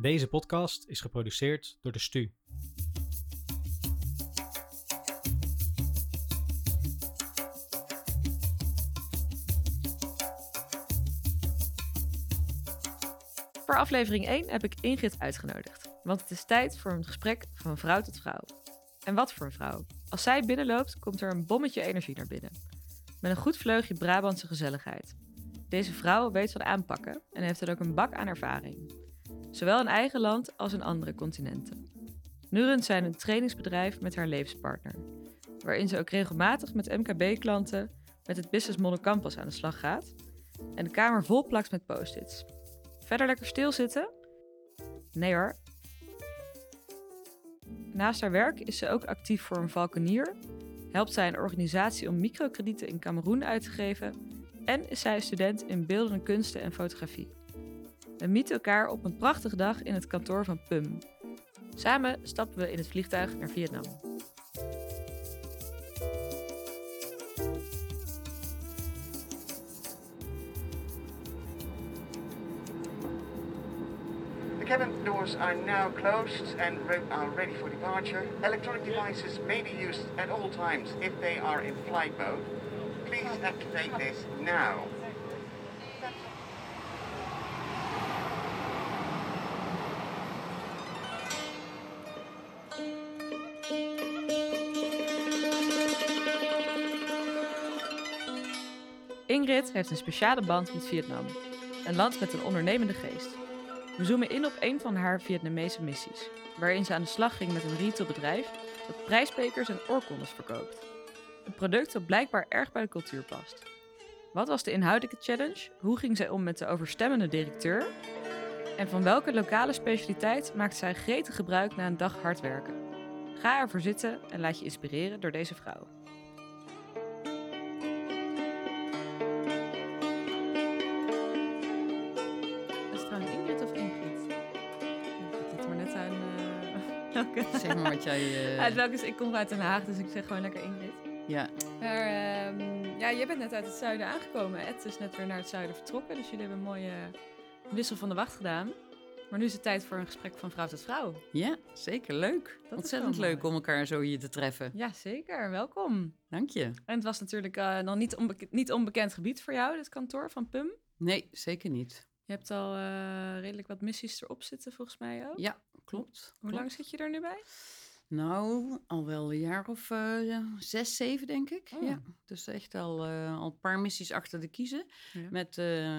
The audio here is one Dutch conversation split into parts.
Deze podcast is geproduceerd door de STU. Voor aflevering 1 heb ik Ingrid uitgenodigd, want het is tijd voor een gesprek van vrouw tot vrouw. En wat voor een vrouw? Als zij binnenloopt, komt er een bommetje energie naar binnen. Met een goed vleugje Brabantse gezelligheid. Deze vrouw weet van aanpakken en heeft dan ook een bak aan ervaring. Zowel in eigen land als in andere continenten. Nu runt zij een trainingsbedrijf met haar levenspartner. Waarin ze ook regelmatig met MKB-klanten met het Business Model Campus aan de slag gaat. En de kamer vol plakt met post-its. Verder lekker stilzitten? Nee hoor. Naast haar werk is ze ook actief voor een valkenier, helpt zij een organisatie om microkredieten in Cameroen uit te geven en is zij student in beeldende kunsten en fotografie. We mieten elkaar op een prachtige dag in het kantoor van PUM. Samen stappen we in het vliegtuig naar Vietnam. The cabin doors are now closed and re- are ready for departure. Electronic devices may be used at all times if they are in flight mode. Please activate this now. Heeft een speciale band met Vietnam, een land met een ondernemende geest. We zoomen in op een van haar Vietnamese missies, waarin ze aan de slag ging met een retailbedrijf dat prijsbekers en oorkondes verkoopt. Een product dat blijkbaar erg bij de cultuur past. Wat was de inhoudelijke challenge? Hoe ging zij om met de overstemmende directeur? En van welke lokale specialiteit maakt zij gretig gebruik na een dag hard werken? Ga ervoor zitten en laat je inspireren door deze vrouw. Welke... Zeg maar wat jij... eh, Uit welke ik kom uit Den Haag, dus ik zeg gewoon lekker Ingrid. Ja, Maar ehm, ja, jij bent net uit het zuiden aangekomen. Ed is net weer naar het zuiden vertrokken, dus jullie hebben een mooie wissel van de wacht gedaan. Maar nu is het tijd voor een gesprek van vrouw tot vrouw. ja, zeker leuk. Ontzettend leuk om elkaar zo hier te treffen. Ja, zeker. Welkom. Dank je. En het was natuurlijk eh, nog niet, niet onbekend gebied voor jou, dit kantoor van PUM. Nee, zeker niet. Je hebt al eh, redelijk wat missies erop zitten, volgens mij ook. Ja, klopt. Hoe klopt. lang zit je er nu bij? Nou, al wel een jaar of eh, zes, zeven, denk ik. Oh. Ja, dus echt al, eh, al een paar missies achter de kiezen. Ja. Met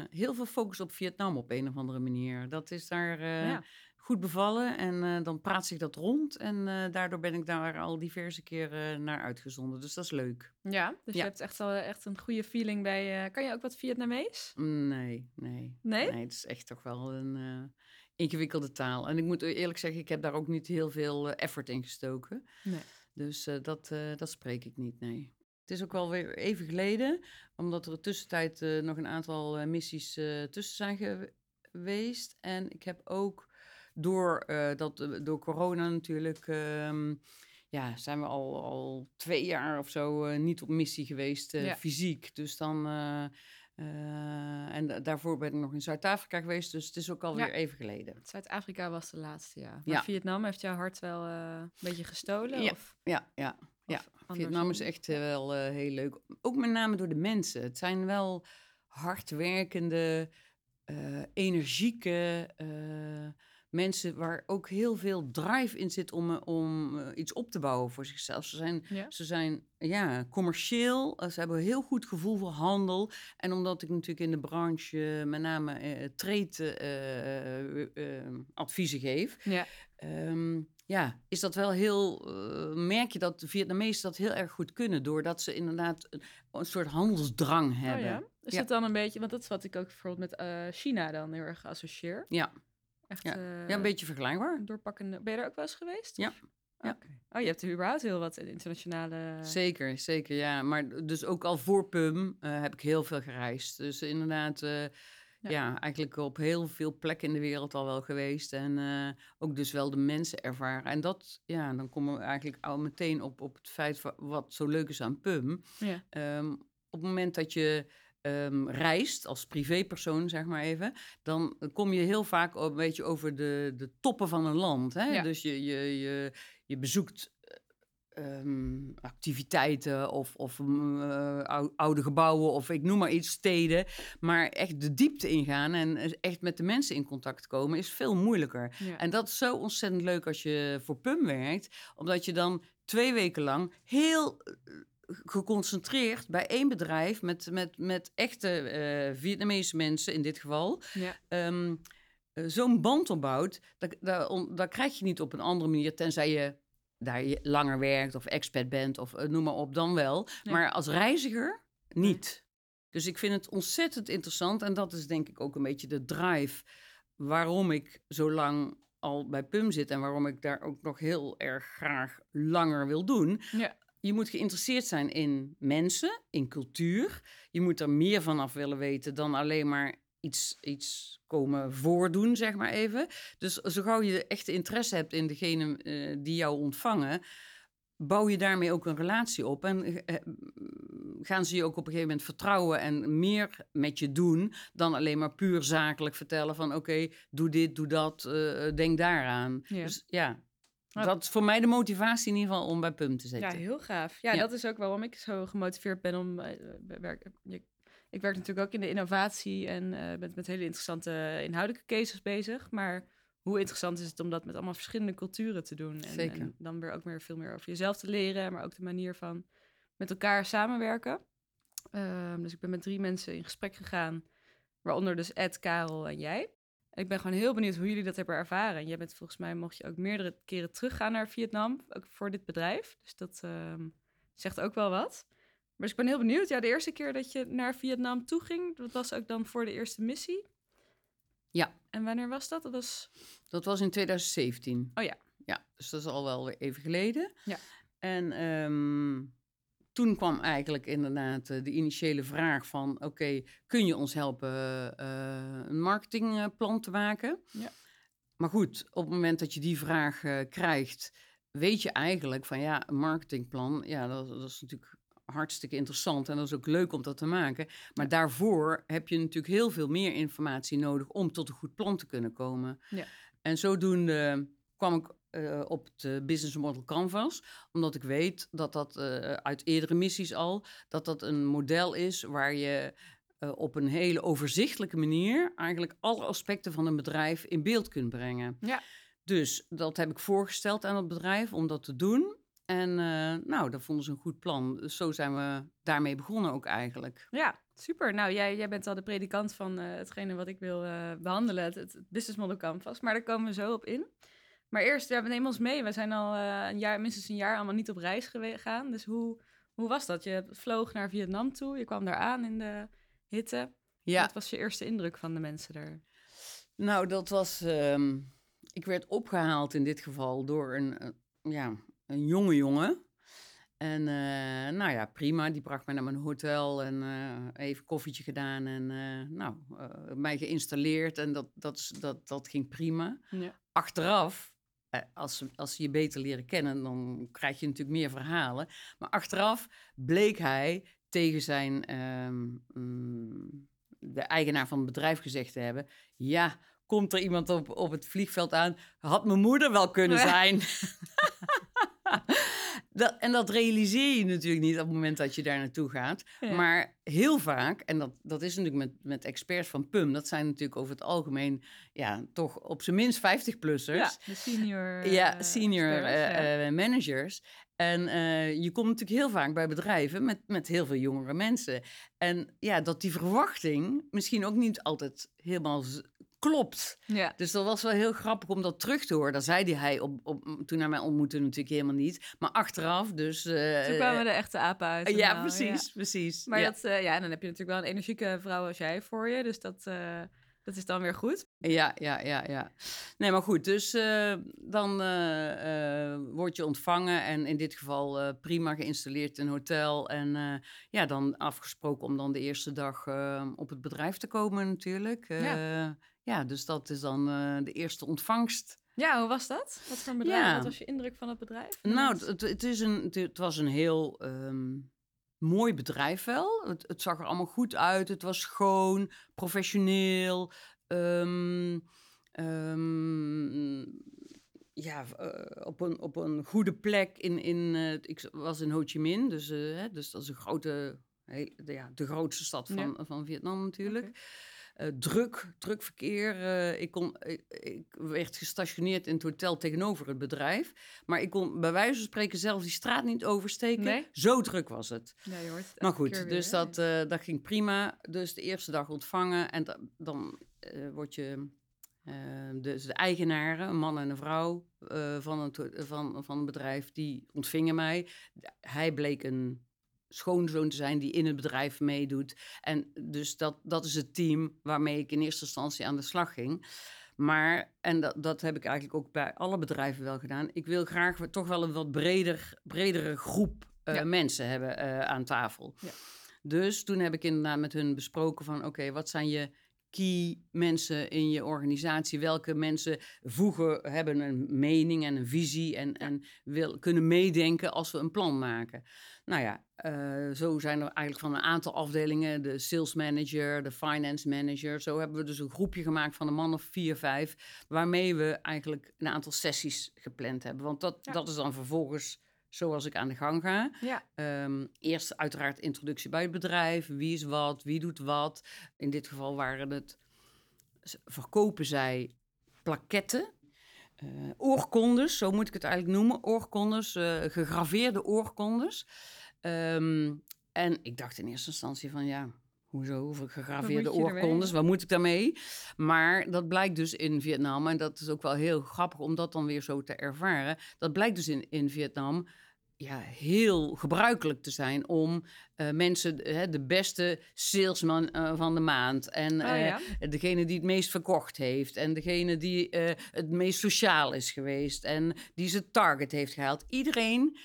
heel veel focus op Vietnam op een of andere manier. Dat is daar Ja. Goed bevallen en eh, dan praat zich dat rond. En eh, daardoor ben ik daar al diverse keren naar uitgezonden. Dus dat is leuk. Ja, dus je hebt echt al echt een goede feeling bij... eh, kan je ook wat Vietnamees? Nee, nee. Nee? het is echt toch wel een eh, ingewikkelde taal. En ik moet eerlijk zeggen, ik heb daar ook niet heel veel eh, effort in gestoken. Nee. Dus eh, dat, eh, dat spreek ik niet, nee. Het is ook wel weer even geleden, omdat er tussentijd eh, nog een aantal eh, missies eh, tussen zijn ge- geweest. En ik heb ook door, eh, dat, eh, door corona natuurlijk, ehm, ja, zijn we al, al twee jaar of zo eh, niet op missie geweest, Ja. fysiek. Dus dan, en da- daarvoor ben ik nog in Zuid-Afrika geweest, dus het is ook alweer Ja. even geleden. Zuid-Afrika was de laatste, ja. Maar Ja. Vietnam heeft jouw hart wel een beetje gestolen? Ja. Of, Ja, ja. Ja, Vietnam is echt wel heel leuk. Ook met name door de mensen. Het zijn wel hardwerkende, energieke mensen waar ook heel veel drive in zit om, eh, om eh, iets op te bouwen voor zichzelf. Ze zijn, Ja. ze zijn ja, commercieel, eh, ze hebben een heel goed gevoel voor handel. En omdat ik natuurlijk in de branche met name trade adviezen geef, Ja. Ehm, ja, is dat wel heel. merk je dat de Vietnamezen dat heel erg goed kunnen, doordat ze inderdaad een, een soort handelsdrang hebben. Oh ja? Is Ja. het dan een beetje... Want dat is wat ik ook bijvoorbeeld met China dan heel erg associeer. Ja, Echt Ja. eh, ja, een beetje vergelijkbaar. een doorpakkende... Ben je er ook wel eens geweest? Ja. Ja. Oh, je hebt er überhaupt heel wat internationale... Zeker, zeker, ja. Maar dus ook al voor PUM eh, heb ik heel veel gereisd. Dus inderdaad, eh, Ja. ja. eigenlijk op heel veel plekken in de wereld al wel geweest. En ook dus wel de mensen ervaren. En dat, ja, dan komen we eigenlijk al meteen op, op het feit wa- wat zo leuk is aan PUM. Ja. Ehm, op het moment dat je ehm, reist als privépersoon, zeg maar even, dan kom je heel vaak een beetje over de, de toppen van een land. Hè? Ja. Dus je, je, je, je bezoekt eh, ehm, activiteiten of, of mm, eh, ou- oude gebouwen of ik noem maar iets, steden. Maar echt de diepte ingaan en echt met de mensen in contact komen is veel moeilijker. Ja. En dat is zo ontzettend leuk als je voor PUM werkt, omdat je dan twee weken lang heel eh, geconcentreerd bij één bedrijf met, met, met echte eh, Vietnamese mensen in dit geval. Ja. ehm, eh, zo'n band opbouwt, dat, dat, on- dat krijg je niet op een andere manier, tenzij je daar je langer werkt of expat bent of eh, noem maar op, dan wel. Maar als reiziger niet. Dus ik vind het ontzettend interessant en dat is denk ik ook een beetje de drive waarom ik zo lang al bij PUM zit en waarom ik daar ook nog heel erg graag langer wil doen. Ja. Je moet geïnteresseerd zijn in mensen, in cultuur. Je moet er meer van af willen weten dan alleen maar iets, iets komen voordoen, zeg maar even. Dus zo gauw je echt interesse hebt in degene eh, die jou ontvangen, bouw je daarmee ook een relatie op. En eh, gaan ze je ook op een gegeven moment vertrouwen en meer met je doen dan alleen maar puur zakelijk vertellen van oké, doe dit, doe dat, eh, denk daaraan. Ja. Dus Ja. Dat is voor mij de motivatie in ieder geval om bij PUM te Ja, zitten. heel gaaf. Ja, Ja. dat is ook waarom ik zo gemotiveerd ben om eh, werk. Ik werk natuurlijk ook in de innovatie en eh ben met hele interessante inhoudelijke cases bezig. Maar hoe interessant is het om dat met allemaal verschillende culturen te doen? En, Zeker. en dan weer ook weer veel meer over jezelf te leren, maar ook de manier van met elkaar samenwerken. Ehm, dus ik ben met drie mensen in gesprek gegaan, waaronder dus Ed, Karel en jij. En ik ben gewoon heel benieuwd hoe jullie dat hebben ervaren. En jij bent volgens mij, mocht je ook meerdere keren teruggaan naar Vietnam, ook voor dit bedrijf. Dus dat ehm, zegt ook wel wat. Maar dus ik ben heel benieuwd. Ja, de eerste keer dat je naar Vietnam toe ging, dat was ook dan voor de eerste missie. Ja. En wanneer was dat? Dat was... Dat was in 2017. Oh ja. Ja, dus dat is al wel weer even geleden. Ja. En ehm, toen kwam eigenlijk inderdaad eh, de initiële vraag van... oké, kun je ons helpen eh, een marketingplan te maken? Ja. Maar goed, op het moment dat je die vraag eh, krijgt... weet je eigenlijk van ja, een marketingplan... ja, dat, dat is natuurlijk hartstikke interessant en dat is ook leuk om dat te maken. Maar daarvoor heb je natuurlijk heel veel meer informatie nodig... om tot een goed plan te kunnen komen. Ja. En zodoende kwam ik eh, op het Business Model Canvas, omdat ik weet dat dat eh, uit eerdere missies al, dat dat een model is waar je eh, op een hele overzichtelijke manier eigenlijk alle aspecten van een bedrijf in beeld kunt brengen. Ja. Dus dat heb ik voorgesteld aan het bedrijf om dat te doen. En nou, dat vonden ze een goed plan. Dus zo zijn we daarmee begonnen ook eigenlijk. Ja, super. Nou, jij, jij bent al de predikant van hetgene wat ik wil eh, behandelen, het, het Business Model Canvas. Maar daar komen we zo op in. Maar eerst, ja, neem ons mee. We zijn al eh, een jaar, minstens een jaar allemaal niet op reis gegaan. Dus hoe, hoe was dat? Je vloog naar Vietnam toe, je kwam daar aan in de hitte. Ja, Wat was je eerste indruk van de mensen daar? Nou, dat was. ehm, ik werd opgehaald in dit geval door een, eh, ja, een jonge jongen. En eh, nou ja, prima. Die bracht mij naar mijn hotel en even koffietje gedaan. En nou, mij geïnstalleerd. En dat, dat, dat, dat ging prima. Ja. Achteraf, als, ze- als ze je beter leren kennen, dan krijg je natuurlijk meer verhalen. Maar achteraf bleek hij tegen zijn ehm, mm, de eigenaar van het bedrijf gezegd te hebben: Ja, komt er iemand op, op het vliegveld aan? Had mijn moeder wel kunnen zijn. dat, en dat realiseer je natuurlijk niet op het moment dat je daar naartoe gaat. Ja. Maar heel vaak, en dat, dat is natuurlijk met, met experts van PUM, dat zijn natuurlijk over het algemeen ja, toch op zijn minst 50-plussers. Ja, de senior. Ja, eh, senior experts, eh, ja. eh, managers. En je komt natuurlijk heel vaak bij bedrijven met, met heel veel jongere mensen. En ja, dat die verwachting misschien ook niet altijd helemaal klopt. ja. Dus dat was wel heel grappig om dat terug te horen. Dat zei hij op, op, toen hij mij ontmoette natuurlijk helemaal niet. Maar achteraf dus... eh, Toen kwamen de echte apen uit. ja, precies, precies. Maar ja. dat, eh, ja, dan heb je natuurlijk wel een energieke vrouw als jij voor je. Dus dat, eh, dat is dan weer goed. Ja, ja, ja, ja. Nee, maar goed, dus dan word je ontvangen en in dit geval prima geïnstalleerd in een hotel. En ja, dan afgesproken om dan de eerste dag op het bedrijf te komen natuurlijk. Ja. Ja. dus dat is dan eh, de eerste ontvangst. Ja, hoe was dat? Wat voor bedrijf? Ja. Wat was je indruk van het bedrijf? Nou, het, het, is een, het, was een heel ehm, mooi bedrijf wel. Het, het zag er allemaal goed uit. Het was schoon, professioneel. ehm, ehm, ja, eh, op, een, op een goede plek. In, in, eh, ik was in Ho Chi Minh, dus, hè, dus dat is een grote, heel- de, ja, de grootste stad van, van Vietnam natuurlijk. Eh, druk, druk verkeer. eh, ik, kon, ik, ik werd gestationeerd in het hotel tegenover het bedrijf. Maar ik kon bij wijze van spreken zelf die straat niet oversteken. Nee? Zo druk was het. Het Maar goed, dus dat, eh, dat ging prima. Dus de eerste dag ontvangen. En da- dan eh, word je... eh, dus de eigenaren, een man en een vrouw eh, van, het, ho- van, van een bedrijf, die ontvingen mij. Hij bleek een schoonzoon te zijn die in het bedrijf meedoet. En dus dat, dat is het team waarmee ik in eerste instantie aan de slag ging. Maar, en dat, dat heb ik eigenlijk ook bij alle bedrijven wel gedaan. Ik wil graag toch wel een wat breder, bredere groep eh, Ja. mensen hebben eh, aan tafel. Ja. Dus toen heb ik inderdaad met hun besproken van... oké, wat zijn je key mensen in je organisatie? Welke mensen voegen, hebben een mening en een visie... en, en wil, kunnen meedenken als we een plan maken? Nou ja, eh, zo zijn er eigenlijk van een aantal afdelingen... de sales manager, de finance manager... zo hebben we dus een groepje gemaakt van een man of vier, vijf... waarmee we eigenlijk een aantal sessies gepland hebben. Want dat, Ja. dat is dan vervolgens zoals ik aan de gang ga. Ja, Ehm, eerst uiteraard introductie bij het bedrijf. Wie is wat, wie doet wat. In dit geval waren het, verkopen zij plaketten. Eh, oorkondes, zo moet ik het eigenlijk noemen. Oorkondes, eh, gegraveerde oorkondes. Ehm, en ik dacht in eerste instantie van ja, hoezo? Hoeveel gegraveerde oorkondes, wat moet ik daarmee? Maar dat blijkt dus in Vietnam, en dat is ook wel heel grappig om dat dan weer zo te ervaren. Dat blijkt dus in, in Vietnam ja, heel gebruikelijk te zijn om eh, mensen, hè, de beste salesman eh, van de maand en Oh, eh, degene die het meest verkocht heeft en degene die eh, het meest sociaal is geweest en die zijn target heeft gehaald. Iedereen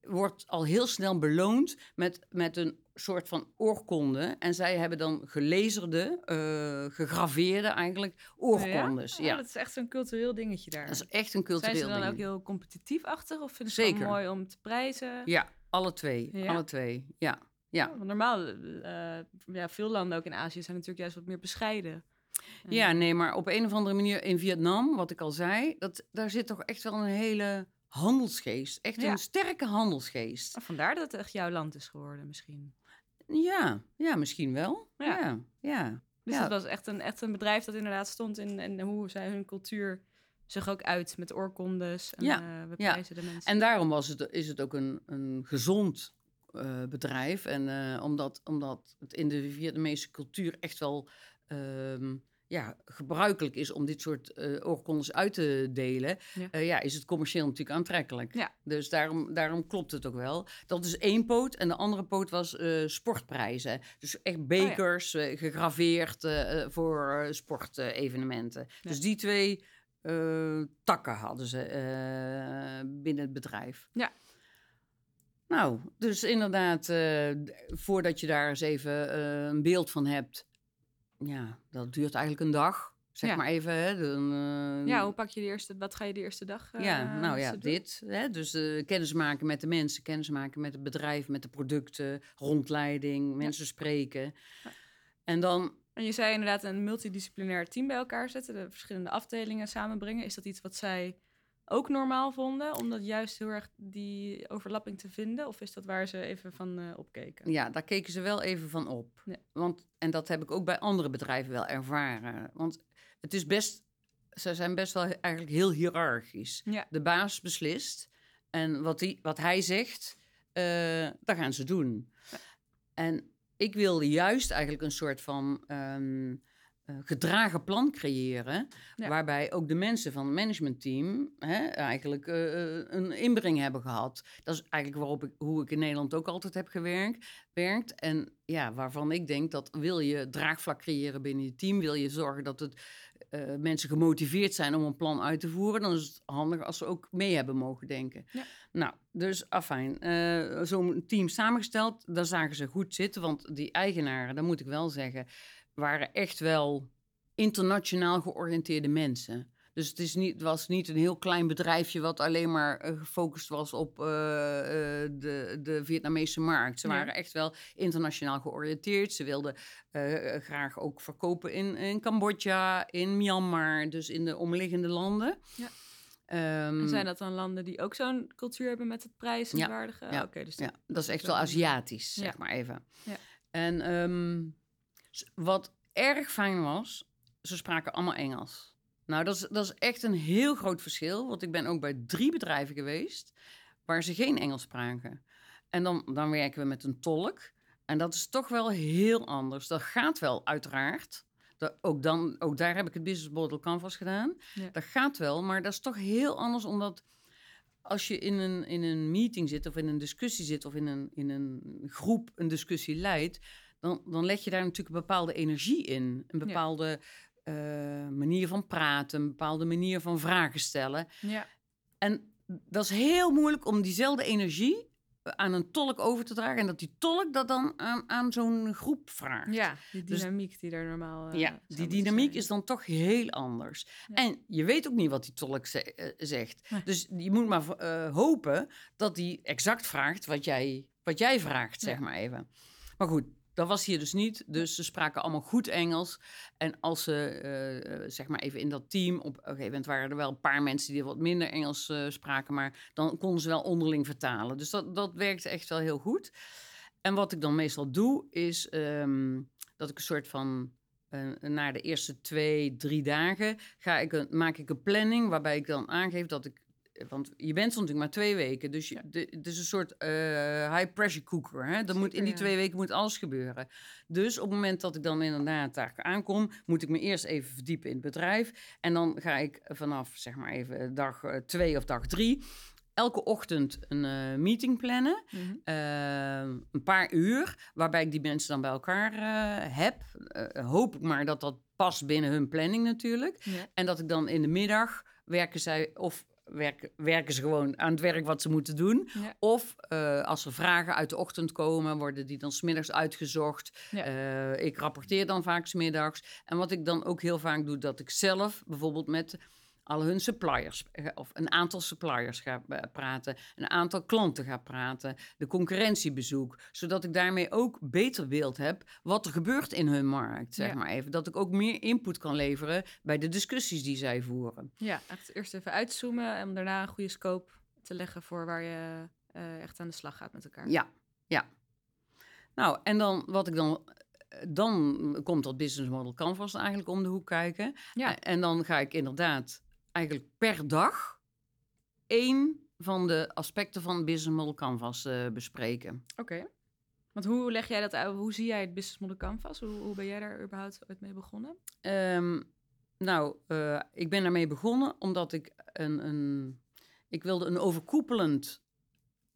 wordt al heel snel beloond met, met een soort van oorkonde. En zij hebben dan gelezerde, eh, gegraveerde eigenlijk oorkondes. Ja? Ja, dat is echt zo'n cultureel dingetje daar. dat is echt een cultureel Zijn ze dan ding. ook heel competitief-achtig of vinden ze het Zeker. mooi om te prijzen? Ja, alle twee. Ja? Alle twee, ja. ja. Normaal, eh, ja, veel landen ook in Azië zijn natuurlijk juist wat meer bescheiden. Ja, nee, maar op een of andere manier in Vietnam, wat ik al zei, dat, daar zit toch echt wel een hele handelsgeest. Echt Ja. een sterke handelsgeest. Vandaar dat het echt jouw land is geworden misschien. Ja, ja, misschien wel. Ja. Ja, ja. Dus Ja. het was echt een, echt een bedrijf dat inderdaad stond in, in hoe zij hun cultuur zich ook uit met oorkondes. En, Ja, eh, we ja. prijzen de mensen. En daarom was het, is het ook een, een gezond eh, bedrijf. En eh, omdat, omdat het in de Vietnamese cultuur echt wel ehm, ja, gebruikelijk is om dit soort eh oorkondes uit te delen, Ja. ja. ja, is het commercieel natuurlijk aantrekkelijk. Ja. Dus daarom, daarom klopt het ook wel. Dat is één poot. En de andere poot was eh, sportprijzen. Dus echt bekers, eh, gegraveerd eh, eh, voor sportevenementen. Dus die twee eh, takken hadden ze eh, binnen het bedrijf. Ja. Nou, dus inderdaad, eh, voordat je daar eens even eh, een beeld van hebt, ja, dat duurt eigenlijk een dag. Zeg Ja. maar even, hè. Dan, eh, ja, hoe pak je de eerste, wat ga je de eerste dag eh, ja, nou met ja, dit. Hè? Dus eh kennis maken met de mensen, kennis maken met het bedrijf, met de producten, rondleiding, mensen spreken. Ja. En dan, En je zei inderdaad een multidisciplinair team bij elkaar zetten, de verschillende afdelingen samenbrengen. Is dat iets wat zij ook normaal vonden, om dat juist heel erg die overlapping te vinden? Of is dat waar ze even van eh, opkeken? ja, daar keken ze wel even van op. Ja. Want, en dat heb ik ook bij andere bedrijven wel ervaren. Want het is best, ze zijn best wel eigenlijk heel hiërarchisch. Ja. De baas beslist en wat, die, wat hij zegt, eh dat gaan ze doen. Ja. En ik wilde juist eigenlijk een soort van ehm, eh, gedragen plan creëren, Ja. waarbij ook de mensen van het managementteam hè, eigenlijk eh, eh, een inbreng hebben gehad. Dat is eigenlijk waarop ik, hoe ik in Nederland ook altijd heb gewerkt. Werkt. En ja, waarvan ik denk dat wil je draagvlak creëren binnen je team, wil je zorgen dat het, eh, mensen gemotiveerd zijn om een plan uit te voeren, dan is het handig als ze ook mee hebben mogen denken. Ja. Nou, dus afijn, eh, zo'n team samengesteld, daar zagen ze goed zitten, want die eigenaren, dat moet ik wel zeggen, waren echt wel internationaal georiënteerde mensen. Dus het, is niet, het was niet een heel klein bedrijfje wat alleen maar eh, gefocust was op eh, eh, de, de Vietnamese markt. Ze Ja. waren echt wel internationaal georiënteerd. Ze wilden graag ook verkopen in, in Cambodja, in Myanmar, dus in de omliggende landen. Ja. Ehm, En zijn dat dan landen die ook zo'n cultuur hebben met het Ja, waardige? ja, Oké, dus ja, dat- is echt wel. Aziatisch, zeg maar even. Ja. En ehm, wat erg fijn was, ze spraken allemaal Engels. Nou, dat is, dat is echt een heel groot verschil. Want ik ben ook bij drie bedrijven geweest waar ze geen Engels spraken. En dan, dan werken we met een tolk. En dat is toch wel heel anders. Dat gaat wel, uiteraard. Dat, ook, dan, ook daar heb ik het Business Model Canvas gedaan. Ja. Dat gaat wel, maar dat is toch heel anders omdat als je in een, in een meeting zit of in een discussie zit of in een, in een groep een discussie leidt, dan, dan leg je daar natuurlijk een bepaalde energie in. Een bepaalde eh, manier van praten, een bepaalde manier van vragen stellen. Ja, En dat is heel moeilijk om diezelfde energie aan een tolk over te dragen en dat die tolk dat dan aan, aan zo'n groep vraagt. ja die Dus- dynamiek die er normaal eh, Ja, die dynamiek zijn. is dan toch heel anders. Ja. En je weet ook niet wat die tolk ze- eh, zegt. Nee. Dus je moet maar eh, hopen dat die exact vraagt wat jij, wat jij vraagt, zeg Ja. maar even. Maar goed, dat was hier dus niet. Dus ze spraken allemaal goed Engels. En als ze, eh, eh, zeg maar even in dat team... op een gegeven moment waren er wel een paar mensen die wat minder Engels eh, spraken... maar dan konden ze wel onderling vertalen. Dus dat, dat werkte echt wel heel goed. En wat ik dan meestal doe, is ehm, dat ik een soort van... eh, na de eerste twee, drie dagen ga ik een, maak ik een planning waarbij ik dan aangeef dat ik. Want je bent soms natuurlijk maar twee weken. Dus je, de, het is een soort eh, high pressure cooker. Hè? Dan moet, in die ja. twee weken moet alles gebeuren. Dus op het moment dat ik dan inderdaad daar aankom, moet ik me eerst even verdiepen in het bedrijf. En dan ga ik vanaf zeg maar even dag eh, twee of dag drie. Elke ochtend een eh, meeting plannen. Mhm. Eh, een paar uur, waarbij ik die mensen dan bij elkaar heb. Hoop ik maar dat dat past binnen hun planning natuurlijk. Ja. En dat ik dan in de middag werken zij of werken, werken ze gewoon aan het werk wat ze moeten doen. Ja. Of eh, als er vragen uit de ochtend komen, worden die dan smiddags uitgezocht. Ja. Eh, ik rapporteer dan vaak smiddags. En wat ik dan ook heel vaak doe, dat ik zelf bijvoorbeeld met al hun suppliers, eh, of een aantal suppliers ga eh, praten, een aantal klanten ga praten, de concurrentie bezoek, zodat ik daarmee ook beter beeld heb wat er gebeurt in hun markt, zeg Ja. maar even. Dat ik ook meer input kan leveren bij de discussies die zij voeren. Ja, echt eerst even uitzoomen en daarna een goede scope te leggen voor waar je eh, echt aan de slag gaat met elkaar. Ja, ja. Nou, en dan wat ik dan. Dan komt dat business model canvas eigenlijk om de hoek kijken. Ja. En dan ga ik inderdaad eigenlijk per dag één van de aspecten van business model canvas eh, bespreken. Oké. Want hoe leg jij dat uit? Hoe zie jij het business model canvas? Hoe, hoe ben jij daar überhaupt ooit mee begonnen? Ehm, nou, eh, ik ben daarmee begonnen omdat ik een, een ik wilde een overkoepelend,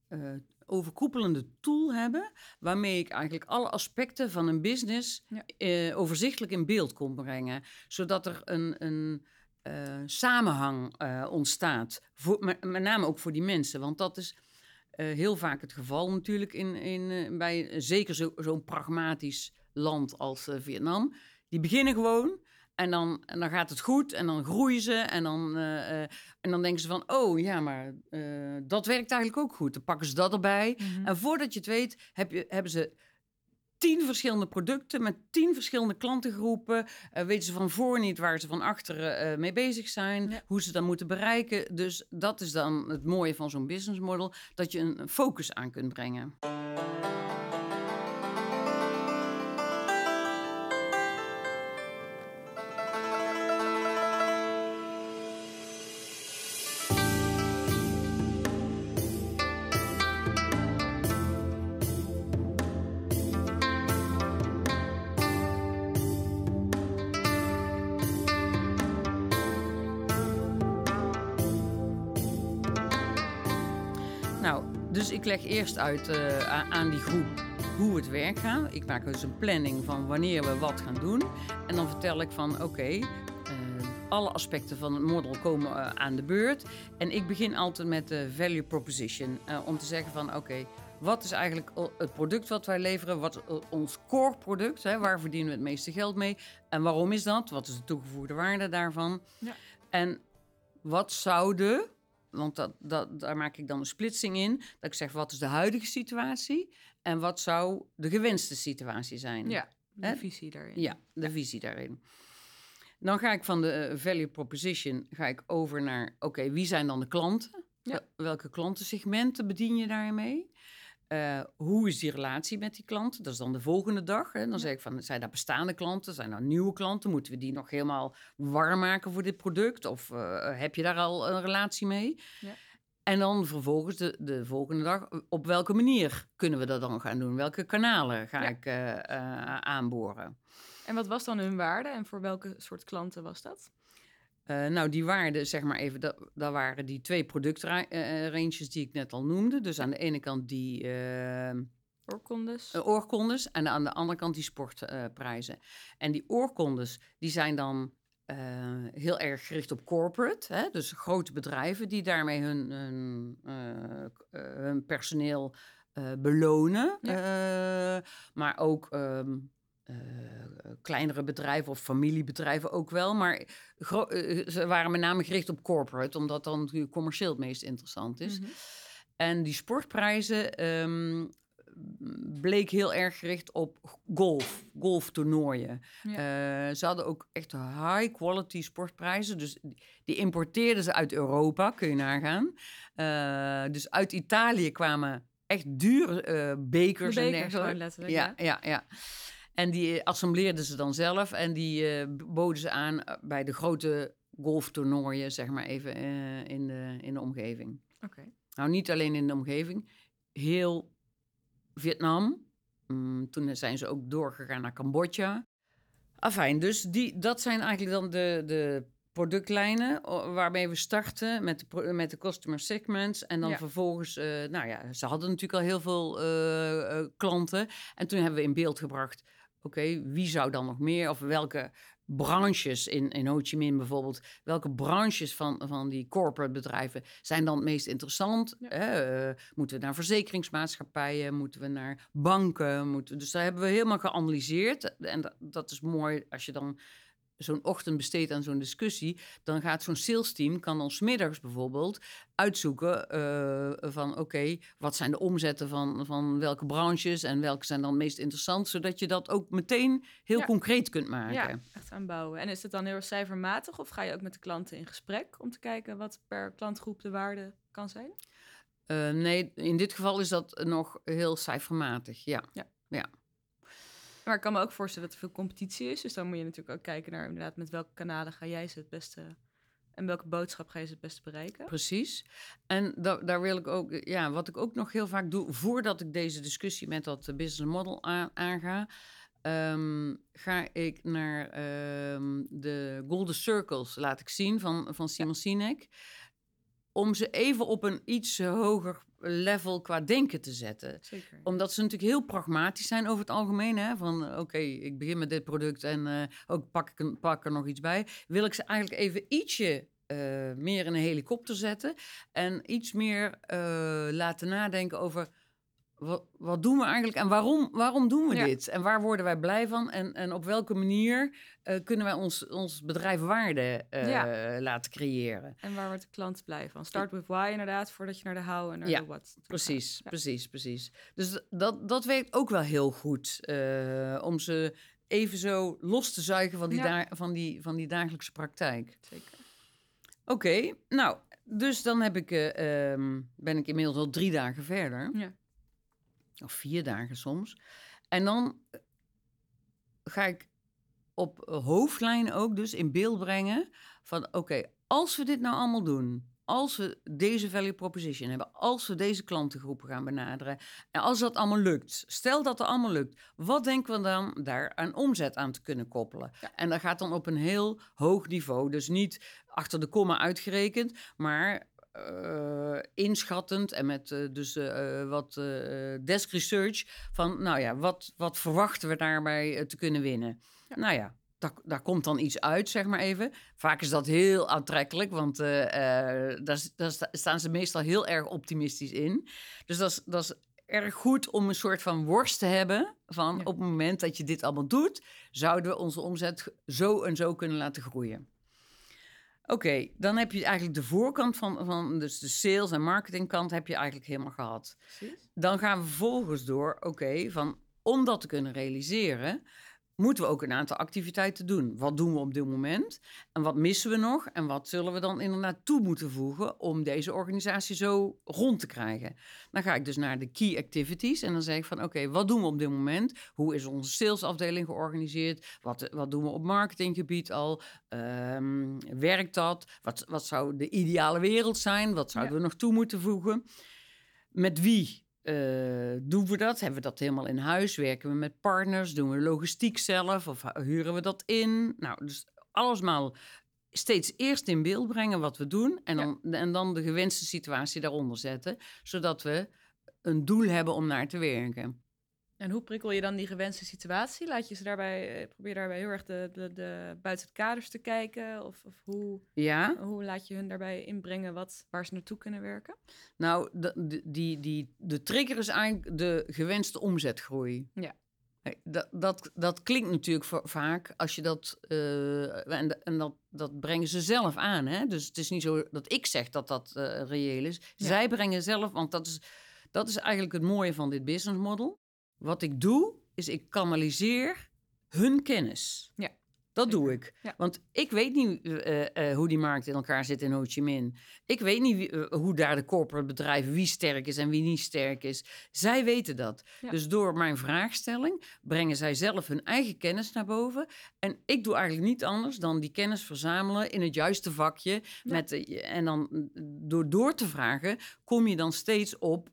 eh, overkoepelende tool hebben, waarmee ik eigenlijk alle aspecten van een business Ja. overzichtelijk in beeld kon brengen, zodat er een, een eh, samenhang eh, ontstaat, voor, met, met name ook voor die mensen, want dat is eh, heel vaak het geval natuurlijk in, in, bij zeker zo- zo'n pragmatisch land als Vietnam. Die beginnen gewoon en dan, en dan gaat het goed en dan groeien ze en dan, en dan denken ze van, oh ja, maar dat werkt eigenlijk ook goed. Dan pakken ze dat erbij. En voordat je het weet, heb je, hebben ze tien verschillende producten met tien verschillende klantengroepen. Eh, weten ze van voor niet waar ze van achteren eh, mee bezig zijn, Ja. hoe ze dat moeten bereiken. Dus dat is dan het mooie van zo'n business model, dat je een focus aan kunt brengen. Leg eerst uit eh, aan die groep hoe het werk gaat. Ik maak dus een planning van wanneer we wat gaan doen. En dan vertel ik van oké, eh, alle aspecten van het model komen eh, aan de beurt. En ik begin altijd met de value proposition. om te zeggen van oké, wat is eigenlijk het product wat wij leveren? Wat ons core product? Hè, waar verdienen we het meeste geld mee? En waarom is dat? Wat is de toegevoegde waarde daarvan? Ja. En wat zouden, want dat, dat, daar maak ik dan een splitsing in, dat ik zeg wat is de huidige situatie en wat zou de gewenste situatie zijn. Ja, de Hè? visie daarin. Ja, de visie daarin. Dan ga ik van de eh, value proposition ga ik over naar, oké, wie zijn dan de klanten? Ja. Welke klantensegmenten bedien je daarmee? Eh, hoe is die relatie met die klanten? Dat is dan de volgende dag. Hè? Dan zeg ik van, zijn dat bestaande klanten? Zijn dat nieuwe klanten? Moeten we die nog helemaal warm maken voor dit product? Of eh, heb je daar al een relatie mee? Ja. En dan vervolgens de, de volgende dag, op welke manier kunnen we dat dan gaan doen? Welke kanalen ga Ja. ik eh, eh, aanboren? En wat was dan hun waarde en voor welke soort klanten was dat? Eh, nou, die waarden, zeg maar even, dat, dat waren die twee productranges die ik net al noemde. Dus aan de ene kant die eh, Oorkondes? eh, oorkondes en aan de andere kant die sportprijzen. en die oorkondes, die zijn dan eh, heel erg gericht op corporate. Hè? Dus grote bedrijven die daarmee hun, hun, eh, eh, personeel eh, belonen. Eh, maar ook... ehm, eh, kleinere bedrijven of familiebedrijven ook wel. Maar eh, ze waren met name gericht op corporate, omdat dan natuurlijk commercieel het meest interessant is. Mhm. En die sportprijzen ehm, bleek heel erg gericht op golf, golftoernooien. Eh, ze hadden ook echt high quality sportprijzen. Dus die- importeerden ze uit Europa, kun je nagaan. Dus uit Italië kwamen echt dure bekers en dergelijke. Ja, ja, ja. En die assembleerden ze dan zelf en die eh, boden ze aan eh, bij de grote golftoernooien, zeg maar even, eh, in, de, in de omgeving. Oké. Nou, niet alleen in de omgeving, heel Vietnam. Mm, toen zijn ze ook doorgegaan naar Cambodja. Afijn, dus die, dat zijn eigenlijk dan de, de productlijnen waarmee we starten met de, met de customer segments. En dan Ja. vervolgens, nou ja, ze hadden natuurlijk al heel veel klanten. En toen hebben we in beeld gebracht, oké, wie zou dan nog meer of welke branches in, in Ho Chi Minh bijvoorbeeld, welke branches van, van die corporate bedrijven zijn dan het meest interessant? Ja. Eh, moeten we naar verzekeringsmaatschappijen, moeten we naar banken? Moeten, dus daar hebben we helemaal geanalyseerd. En dat, dat is mooi als je dan zo'n ochtend besteedt aan zo'n discussie, dan gaat zo'n sales team, kan dan 's middags bijvoorbeeld uitzoeken eh, van oké, wat zijn de omzetten van, van welke branches en welke zijn dan het meest interessant, zodat je dat ook meteen heel Ja. concreet kunt maken. Ja, echt aanbouwen. En is het dan heel cijfermatig of ga je ook met de klanten in gesprek om te kijken wat per klantgroep de waarde kan zijn? Eh, nee, in dit geval is dat nog heel cijfermatig, ja. Maar ik kan me ook voorstellen dat er veel competitie is. Dus dan moet je natuurlijk ook kijken naar inderdaad met welke kanalen ga jij ze het beste en welke boodschap ga je ze het beste bereiken. Precies. En da- daar wil ik ook, ja, wat ik ook nog heel vaak doe, voordat ik deze discussie met dat business model aan, aanga, ehm, ga ik naar ehm, de Golden Circles, laat ik zien, van, van Simon Sinek. Om ze even op een iets hoger level qua denken te zetten Zeker. omdat ze natuurlijk heel pragmatisch zijn over het algemeen. Hè? Van oké, ik begin met dit product en eh, ook pak, ik een, pak er nog iets bij. Wil ik ze eigenlijk even ietsje eh, meer in een helikopter zetten. En iets meer eh, laten nadenken over wat, wat doen we eigenlijk en waarom, waarom doen we Ja. dit? En waar worden wij blij van? En, en op welke manier eh, kunnen wij ons, ons bedrijf waarde eh, laten creëren? En waar wordt de klant blij van? Start with why inderdaad, voordat je naar de how en naar Ja, de what Precies, precies, precies. Dus dat, dat werkt ook wel heel goed. eh, om ze even zo los te zuigen van die, da- van die, van die dagelijkse praktijk. Zeker. Oké, nou, dus dan heb ik, eh, ehm, ben ik inmiddels al drie dagen verder. Ja. Of vier dagen soms. En dan eh, ga ik op eh, hoofdlijnen ook dus in beeld brengen van oké, als we dit nou allemaal doen, als we deze value proposition hebben, als we deze klantengroepen gaan benaderen en als dat allemaal lukt, stel dat het allemaal lukt, wat denken we dan daar aan omzet aan te kunnen koppelen? En dat gaat dan op een heel hoog niveau, dus niet achter de komma uitgerekend, maar eh, inschattend en met eh, dus eh, wat desk research van, nou ja, wat, wat verwachten we daarbij te kunnen winnen? Nou ja, daar, daar komt dan iets uit, zeg maar even. Vaak is dat heel aantrekkelijk, want daar, daar sta- staan ze meestal heel erg optimistisch in. Dus dat is, dat is erg goed om een soort van worst te hebben van Ja. op het moment dat je dit allemaal doet, zouden we onze omzet zo en zo kunnen laten groeien. Oké, dan heb je eigenlijk de voorkant van, van dus de sales- en marketingkant heb je eigenlijk helemaal gehad. Precies. Dan gaan we vervolgens door, oké, van om dat te kunnen realiseren, moeten we ook een aantal activiteiten doen. Wat doen we op dit moment? En wat missen we nog? En wat zullen we dan inderdaad toe moeten voegen om deze organisatie zo rond te krijgen? Dan ga ik dus naar de key activities en dan zeg ik van oké, wat doen we op dit moment? Hoe is onze salesafdeling georganiseerd? Wat, wat doen we op marketinggebied al? Ehm, werkt dat? Wat, wat zou de ideale wereld zijn? Wat zouden we nog toe moeten voegen? Met wie eh, doen we dat? Hebben we dat helemaal in huis? Werken we met partners? Doen we logistiek zelf? Of huren we dat in? Nou, dus allesmaal steeds eerst in beeld brengen wat we doen en Ja. dan, en dan de gewenste situatie daaronder zetten, zodat we een doel hebben om naar te werken. En hoe prikkel je dan die gewenste situatie? Laat je ze daarbij, eh, probeer daarbij heel erg de, de, de, buiten het kaders te kijken? Of, of hoe, Ja, hoe laat je hun daarbij inbrengen wat, waar ze naartoe kunnen werken? nou, de, die, die, de trigger is eigenlijk de gewenste omzetgroei. Ja. Dat, dat, dat klinkt natuurlijk va- vaak als je dat. eh, en en dat, dat brengen ze zelf aan. Hè? Dus het is niet zo dat ik zeg dat dat eh, reëel is. Ja. Zij brengen zelf, want dat is, dat is eigenlijk het mooie van dit business model. Wat ik doe, is ik kanaliseer hun kennis. Ja, Dat doe ik. Ja. Want ik weet niet eh, eh, hoe die markt in elkaar zit in Ho Chi Minh. Ik weet niet wie- eh, hoe daar de corporate bedrijven, wie sterk is en wie niet sterk is. Zij weten dat. Ja. Dus door mijn vraagstelling brengen zij zelf hun eigen kennis naar boven. En ik doe eigenlijk niet anders dan die kennis verzamelen in het juiste vakje. Met en dan door door te vragen, kom je dan steeds op,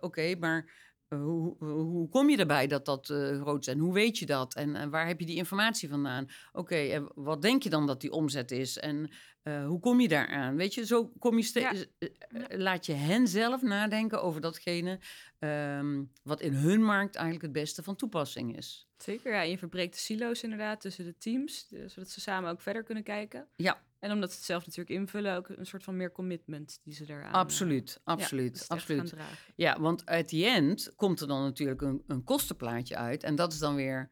oké, maar... eh, Hoe, hoe, hoe kom je erbij dat dat eh, groot is en hoe weet je dat en, en waar heb je die informatie vandaan? Oké, en wat denk je dan dat die omzet is en eh, hoe kom je daaraan? Weet je, zo kom je steeds, eh, eh, laat je hen zelf nadenken over datgene ehm, wat in hun markt eigenlijk het beste van toepassing is. Zeker, ja. En je verbreekt de silo's inderdaad tussen de teams, zodat ze samen ook verder kunnen kijken. Ja, En omdat ze het zelf natuurlijk invullen, ook een soort van meer commitment die ze daaraan... eh, absoluut, ja, absoluut, gaan absoluut. Ja, want at the end komt er dan natuurlijk een, een kostenplaatje uit. En dat is dan weer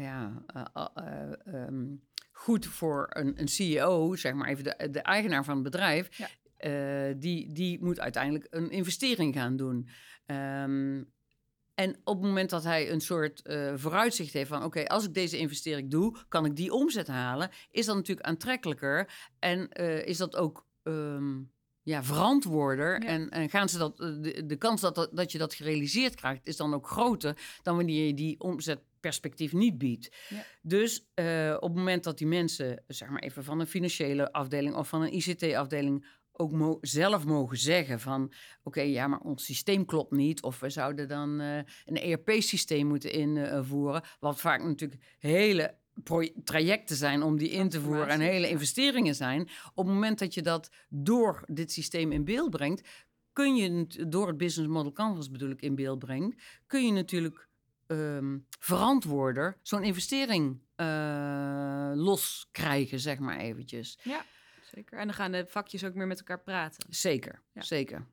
ja, eh, eh, eh, ehm, goed voor een, een CEO, zeg maar even de, de eigenaar van het bedrijf. Ja. Die, die moet uiteindelijk een investering gaan doen. Ehm, en op het moment dat hij een soort eh, vooruitzicht heeft van... oké, als ik deze investering doe, kan ik die omzet halen... is dat natuurlijk aantrekkelijker en eh, is dat ook... ehm, ja, verantwoorder. Ja. En, en gaan ze dat, eh, de, de kans dat, dat, dat je dat gerealiseerd krijgt, is dan ook groter dan wanneer je die omzetperspectief niet biedt. Ja. Dus op het moment dat die mensen, zeg maar even van een financiële afdeling of van een ICT-afdeling, ook mo- zelf mogen zeggen van, oké, ja, maar ons systeem klopt niet, of we zouden dan eh, een ERP-systeem moeten invoeren, wat vaak natuurlijk hele trajecten zijn om die in te voeren en hele investeringen zijn. Op het moment dat je dat door dit systeem in beeld brengt, kun je het- door het business model canvas bedoel ik in beeld brengt, kun je natuurlijk ehm verantwoorder zo'n investering eh loskrijgen, zeg maar eventjes. Ja, zeker. En dan gaan de vakjes ook meer met elkaar praten. Zeker, Ja. zeker.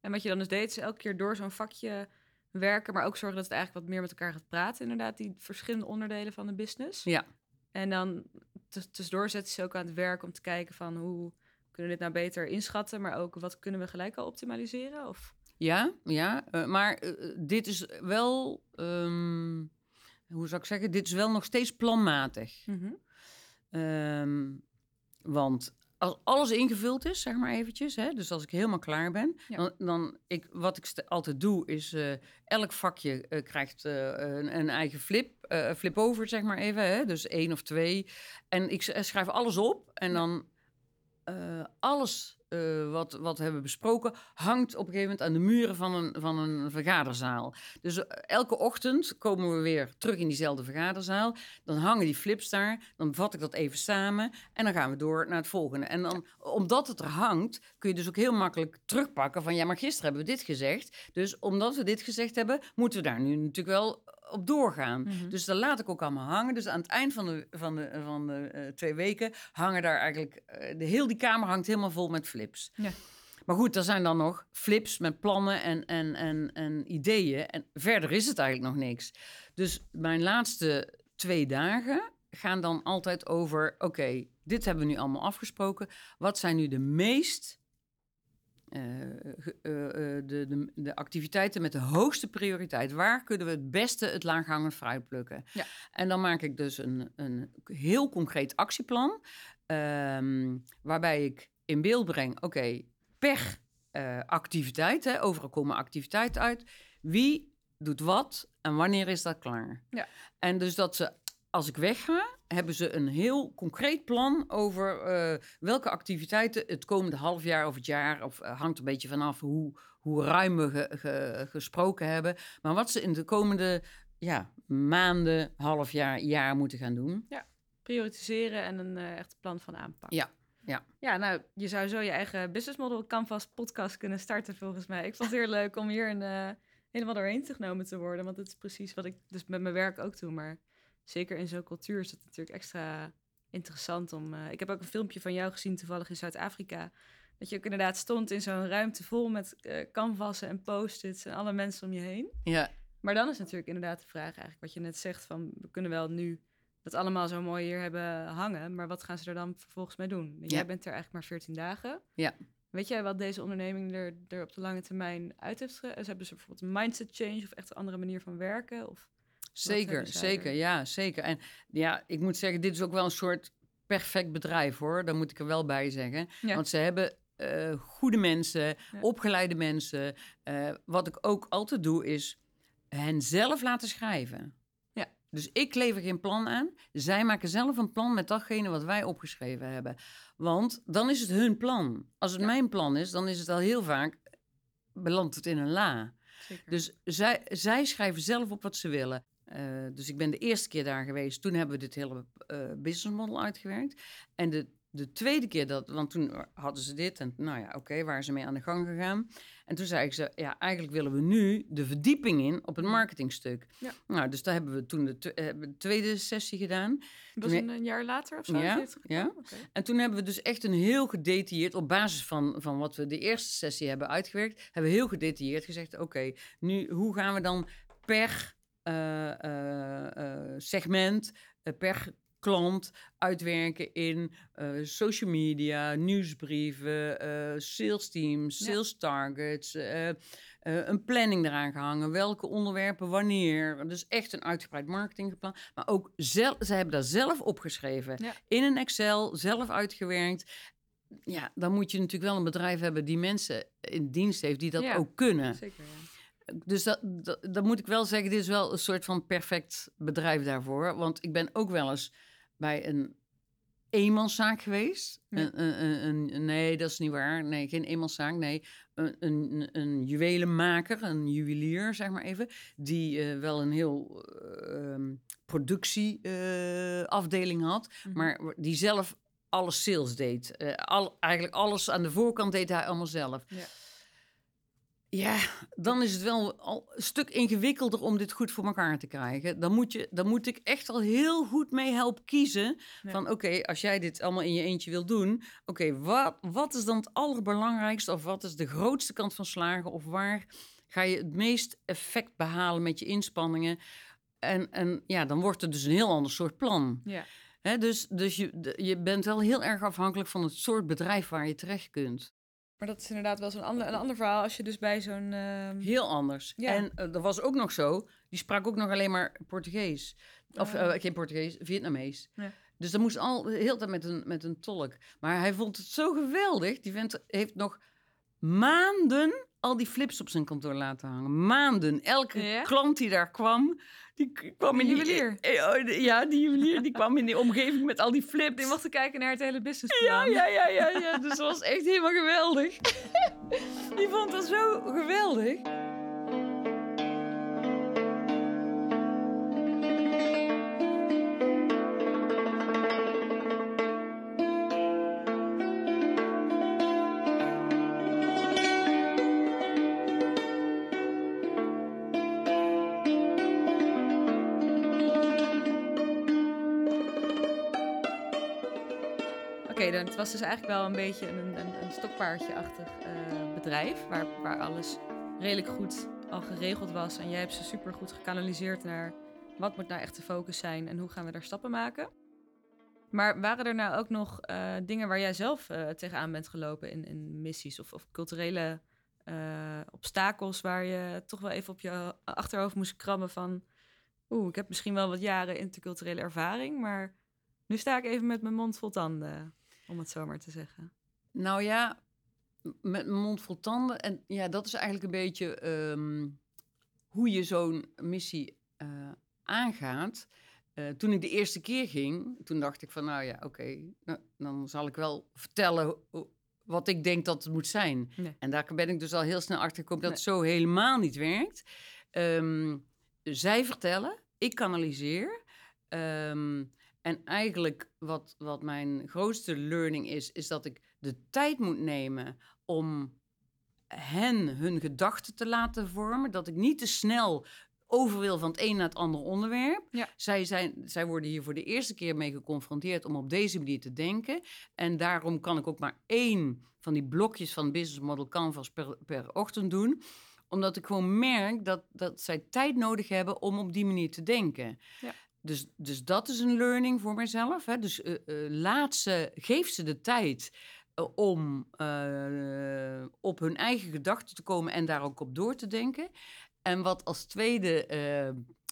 En wat je dan dus deed, is elke keer door zo'n vakje werken, maar ook zorgen dat het eigenlijk wat meer met elkaar gaat praten. Inderdaad, die verschillende onderdelen van de business. Ja. En dan tus- tussendoor zetten ze ook aan het werk om te kijken van hoe kunnen we dit nou beter inschatten, maar ook wat kunnen we gelijk al optimaliseren? Of Ja, ja. eh, maar eh, dit is wel, ehm, hoe zou ik zeggen, dit is wel nog steeds planmatig. Ehm, want als alles ingevuld is, zeg maar eventjes, hè, dus als ik helemaal klaar ben, Ja. dan, dan ik, wat ik altijd doe, is eh, elk vakje eh, krijgt eh, een, een eigen flip, flip over, zeg maar even, hè, dus één of twee. En ik schrijf alles op en Ja. dan alles eh, wat, wat we hebben besproken, hangt op een gegeven moment aan de muren van een, van een vergaderzaal. Dus eh, elke ochtend komen we weer terug in diezelfde vergaderzaal. Dan hangen die flips daar, dan vat ik dat even samen en dan gaan we door naar het volgende. En dan, omdat het er hangt, kun je dus ook heel makkelijk terugpakken van ja, maar gisteren hebben we dit gezegd. Dus omdat we dit gezegd hebben, moeten we daar nu natuurlijk wel op doorgaan. Mhm. Dus dat laat ik ook allemaal hangen. Dus aan het eind van de, van de, van de eh, twee weken hangen daar eigenlijk... eh, de heel die kamer hangt helemaal vol met flips. Ja. Maar goed, er zijn dan nog flips met plannen en, en, en, en ideeën. En verder is het eigenlijk nog niks. Dus mijn laatste twee dagen gaan dan altijd over: oké, dit hebben we nu allemaal afgesproken. Wat zijn nu de meest. Eh, eh, eh, de, de, de activiteiten met de hoogste prioriteit. Waar kunnen we het beste het laaghangend fruit plukken? Ja. En dan maak ik dus een, een heel concreet actieplan. ehm, waarbij ik in beeld breng: oké, per activiteit, hè, overal komen activiteiten uit. Wie doet wat en wanneer is dat klaar? Ja. En dus dat ze, als ik wegga, hebben ze een heel concreet plan over eh, welke activiteiten het komende half jaar of het jaar, of eh, hangt een beetje vanaf hoe, hoe ruim we ge- ge- gesproken hebben, maar wat ze in de komende ja, maanden, half jaar, jaar moeten gaan doen. Prioritiseren en een eh, echt plan van aanpak. Ja, ja. Ja, nou, je zou zo je eigen business model Canvas podcast kunnen starten volgens mij. Ik vond het heel leuk om hier een, helemaal doorheen genomen te worden. Want het is precies wat ik dus met mijn werk ook doe. Maar zeker in zo'n cultuur is het natuurlijk extra interessant om... eh, ik heb ook een filmpje van jou gezien toevallig in Zuid-Afrika. Dat je ook inderdaad stond in zo'n ruimte vol met eh canvassen en post-its en alle mensen om je heen. Ja, Maar dan is natuurlijk inderdaad de vraag eigenlijk wat je net zegt van we kunnen wel nu dat allemaal zo mooi hier hebben hangen, maar wat gaan ze er dan vervolgens mee doen? Jij bent er eigenlijk maar 14 dagen. Ja. Weet jij wat deze onderneming er, er op de lange termijn uit heeft? Ge- hebben ze bijvoorbeeld een mindset change of echt een andere manier van werken? Of Zeker, zeker, er? ja, zeker. En ja, ik moet zeggen, dit is ook wel een soort perfect bedrijf hoor. Daar moet ik er wel bij zeggen. Ja. Want ze hebben eh, goede mensen, Ja. opgeleide mensen. Eh, wat ik ook altijd doe, is hen zelf laten schrijven. Ja. Dus ik lever geen plan aan. Zij maken zelf een plan met datgene wat wij opgeschreven hebben. Want dan is het hun plan. Als het Ja. mijn plan is, dan is het al heel vaak belandt het in een la. Zeker. Dus zij, zij schrijven zelf op wat ze willen. Eh, dus ik ben de eerste keer daar geweest. Toen hebben we dit hele eh business model uitgewerkt. En de, de tweede keer dat, want toen hadden ze dit en nou ja, oké, waren ze mee aan de gang gegaan. En toen zei ik ze, ja, eigenlijk willen we nu de verdieping in op het marketingstuk. Ja. Nou, dus daar hebben we toen de, tweede sessie gedaan. was nee. een, een jaar later of zo? Ja, ja. En toen hebben we dus echt een heel gedetailleerd, op basis van, van wat we de eerste sessie hebben uitgewerkt, hebben we heel gedetailleerd gezegd: oké, nu hoe gaan we dan per segment, eh, per klant uitwerken in eh, social media, nieuwsbrieven, eh, sales teams, Ja. sales targets, eh, eh, een planning eraan gehangen, welke onderwerpen wanneer. Dus echt een uitgebreid marketingplan. Maar ook zelf, zij hebben daar zelf opgeschreven Ja. in een Excel, zelf uitgewerkt. Ja, dan moet je natuurlijk wel een bedrijf hebben die mensen in dienst heeft die dat Ja. ook kunnen. Zeker, ja. Dus dat, dat, dat moet ik wel zeggen, dit is wel een soort van perfect bedrijf daarvoor. Want ik ben ook wel eens bij een eenmanszaak geweest. Ja. Een, een, een, een- nee, dat is niet waar. Nee, geen eenmanszaak. Nee, een, een, een juwelenmaker, een juwelier, zeg maar even. Die eh, wel een heel ehm, productieafdeling had. Mhm. Maar die zelf alle sales deed. Eh, al, eigenlijk alles aan de voorkant deed hij allemaal zelf. Ja. Ja, dan is het wel al een stuk ingewikkelder om dit goed voor elkaar te krijgen. Dan moet, je, dan moet ik echt al heel goed mee helpen kiezen. Ja. Van oké, als jij dit allemaal in je eentje wil doen, oké, wat, wat is dan het allerbelangrijkste? Of wat is de grootste kant van slagen? Of waar ga je het meest effect behalen met je inspanningen? En, en ja, dan wordt het dus een heel ander soort plan. Ja. Hè, dus dus je, je bent wel heel erg afhankelijk van het soort bedrijf waar je terecht kunt. Maar dat is inderdaad wel zo'n ander, een ander verhaal als je dus bij zo'n... ehm, Heel anders. Ja. En eh, er was ook nog zo, die sprak ook nog alleen maar Portugees. Of Ah. eh, geen Portugees, Vietnamees. Ja. Dus dat moest al de hele tijd met een, met een tolk. Maar hij vond het zo geweldig. Die vent heeft nog maanden al die flips op zijn kantoor laten hangen. Maanden. Elke Ja? klant die daar kwam, die kwam in Die juwelier? Eh, oh, Ja, die juwelier, die kwam in die omgeving met al die flips. Die mochten kijken naar het hele Ja, businessplan. ja, ja, ja, ja. Dus dat was echt helemaal geweldig. Die vond dat zo geweldig. Oké, dan het was dus eigenlijk wel een beetje een, een, een stokpaardje-achtig eh, bedrijf. Waar, waar alles redelijk goed al geregeld was. En jij hebt ze super goed gekanaliseerd naar wat moet nou echt de focus zijn en hoe gaan we daar stappen maken. Maar waren er nou ook nog eh, dingen waar jij zelf eh, tegenaan bent gelopen in, in missies of, of culturele obstakels waar je toch wel even op je achterhoofd moest krabben van, oeh, ik heb misschien wel wat jaren interculturele ervaring, maar nu sta ik even met mijn mond vol tanden, om het zo maar te zeggen. Nou ja, met mijn mond vol tanden. En ja, dat is eigenlijk een beetje ehm, hoe je zo'n missie eh, aangaat. Eh, toen ik de eerste keer ging, toen dacht ik van, nou ja, oké, nou, dan zal ik wel vertellen wat ik denk dat het moet zijn. Nee. En daar ben ik dus al heel snel achter gekomen dat Nee. het zo helemaal niet werkt. Ehm, zij vertellen, ik kanaliseer. Ehm, en eigenlijk wat, wat mijn grootste learning is, is dat ik de tijd moet nemen om hen hun gedachten te laten vormen. Dat ik niet te snel over wil van het een naar het andere onderwerp. Ja. Zij, zijn, zij worden hier voor de eerste keer mee geconfronteerd om op deze manier te denken. En daarom kan ik ook maar één van die blokjes van Business Model Canvas per, per ochtend doen omdat ik gewoon merk dat, dat zij tijd nodig hebben om op die manier te denken. Ja. Dus, dus dat is een learning voor mijzelf. Hè? Dus eh, eh, laat ze, geef ze de tijd eh, om op hun eigen gedachten te komen en daar ook op door te denken. En wat als tweede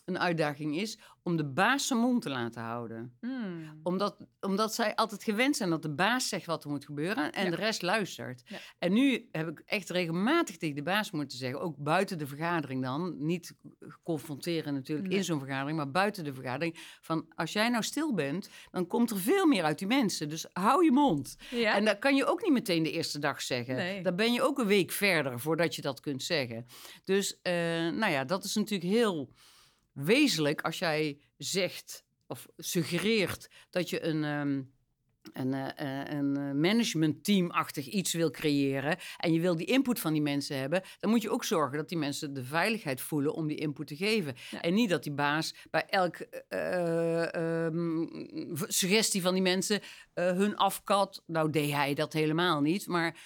een uitdaging is, om de baas zijn mond te laten houden. Hmm. Omdat, omdat zij altijd gewend zijn dat de baas zegt wat er moet gebeuren en Ja. de rest luistert. Ja. En nu heb ik echt regelmatig tegen de baas moeten zeggen, ook buiten de vergadering dan, niet confronteren natuurlijk Nee. in zo'n vergadering, maar buiten de vergadering, van als jij nou stil bent, dan komt er veel meer uit die mensen. Dus hou je mond. Ja? En dat kan je ook niet meteen de eerste dag zeggen. Nee. Dan ben je ook een week verder voordat je dat kunt zeggen. Dus eh, nou ja, dat is natuurlijk heel wezenlijk als jij zegt of suggereert dat je een. ehm, een, eh, eh, een eh, managementteamachtig iets wil creëren en je wil die input van die mensen hebben, dan moet je ook zorgen dat die mensen de veiligheid voelen om die input te geven. Ja. En niet dat die baas bij elke eh, ehm, suggestie van die mensen hun afkat. Nou deed hij dat helemaal niet, maar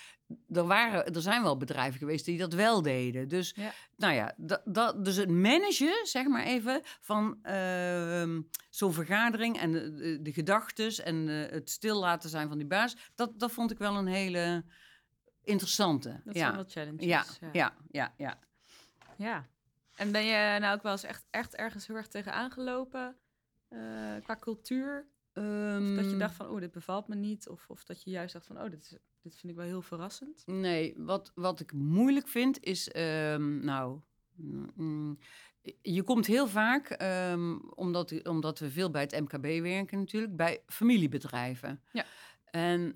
er, waren, er zijn wel bedrijven geweest die dat wel deden. Dus, Ja. nou ja, dat, dat, dus het managen, zeg maar even, van ehm, zo'n vergadering en de, de, gedachtes en eh, het stil laten zijn van die baas, dat, dat vond ik wel een hele interessante. dat ja. zijn wel challenges. ja, ja, ja, ja. Ja. En ben je nou ook wel eens echt, echt ergens heel erg tegenaan gelopen eh, qua cultuur? Of dat je Ehm, dacht van, oh, dit bevalt me niet. Of, of dat je juist dacht van, oh, dit, is, dit vind ik wel heel verrassend. Nee, wat, wat ik moeilijk vind is, ehm, nou, mm, je komt heel vaak, ehm, omdat, omdat we veel bij het MKB werken natuurlijk, bij familiebedrijven. Ja. En